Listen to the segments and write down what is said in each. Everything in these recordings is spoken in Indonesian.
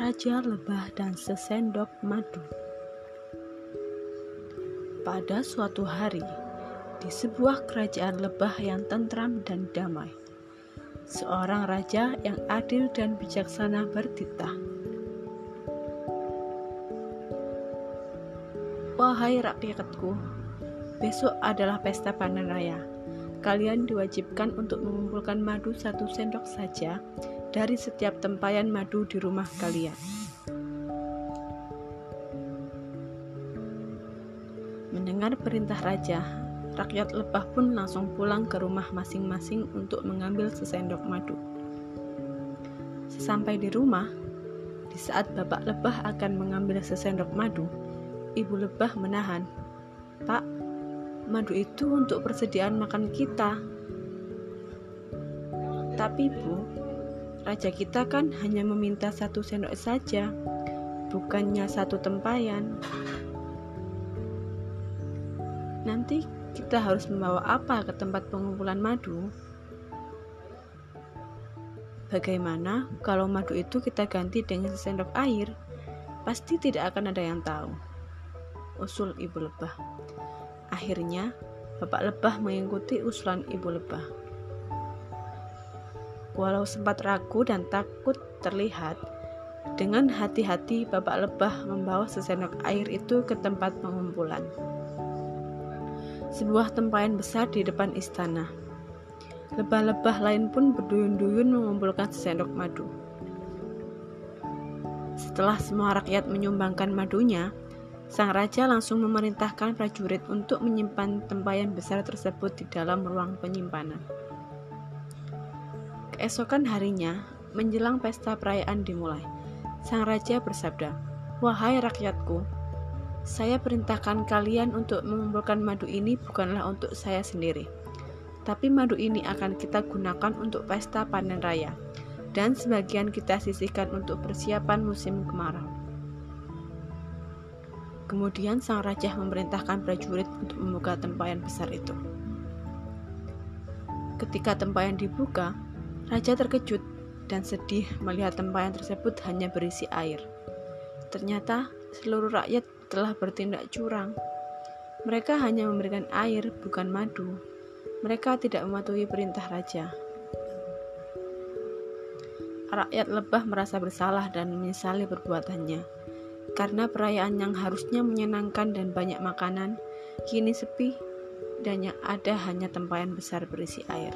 Raja Lebah dan Sesendok Madu Pada suatu hari, di sebuah kerajaan lebah yang tentram dan damai, seorang raja yang adil dan bijaksana bertitah. Wahai rakyatku, besok adalah pesta panen raya. Kalian diwajibkan untuk mengumpulkan madu satu sendok saja dari setiap tempayan madu di rumah kalian. Mendengar perintah raja, rakyat lebah pun langsung pulang ke rumah masing-masing untuk mengambil sesendok madu. Sesampai di rumah, di saat bapak lebah akan mengambil sesendok madu, ibu lebah menahan. Pak, madu itu untuk persediaan makan kita. Tapi bu, Raja kita kan hanya meminta satu sendok saja, bukannya satu tempayan. Nanti kita harus membawa apa ke tempat pengumpulan madu? Bagaimana kalau madu itu kita ganti dengan sendok air? Pasti tidak akan ada yang tahu. Usul ibu lebah. Akhirnya, bapak lebah mengikuti usulan ibu lebah. Walau sempat ragu dan takut terlihat, dengan hati-hati Bapak Lebah membawa sesendok air itu ke tempat pengumpulan. Sebuah tempayan besar di depan istana. Lebah-lebah lain pun berduyun-duyun mengumpulkan sesendok madu. Setelah semua rakyat menyumbangkan madunya, sang raja langsung memerintahkan prajurit untuk menyimpan tempayan besar tersebut di dalam ruang penyimpanan. Keesokan harinya, menjelang pesta perayaan dimulai, sang raja bersabda, "Wahai rakyatku, saya perintahkan kalian untuk mengumpulkan madu ini bukanlah untuk saya sendiri, tapi madu ini akan kita gunakan untuk pesta panen raya, dan sebagian kita sisihkan untuk persiapan musim kemarau." Kemudian sang raja memerintahkan prajurit untuk membuka tempayan besar itu. Ketika tempayan dibuka, Raja terkejut dan sedih melihat tempayan tersebut hanya berisi air. Ternyata seluruh rakyat telah bertindak curang. Mereka hanya memberikan air, bukan madu. Mereka tidak mematuhi perintah raja. Rakyat lebah merasa bersalah dan menyesali perbuatannya. Karena perayaan yang harusnya menyenangkan dan banyak makanan, kini sepi dan yang ada hanya tempayan besar berisi air.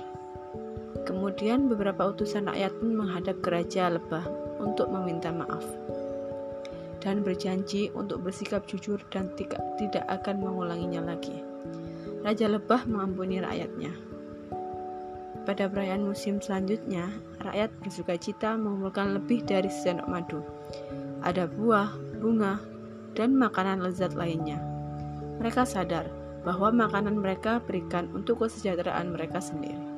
Kemudian beberapa utusan rakyat pun menghadap ke Raja Lebah untuk meminta maaf dan berjanji untuk bersikap jujur dan tidak akan mengulanginya lagi. Raja Lebah mengampuni rakyatnya. Pada perayaan musim selanjutnya, rakyat bersuka cita mengumpulkan lebih dari sendok madu. Ada buah, bunga, dan makanan lezat lainnya. Mereka sadar bahwa makanan mereka berikan untuk kesejahteraan mereka sendiri.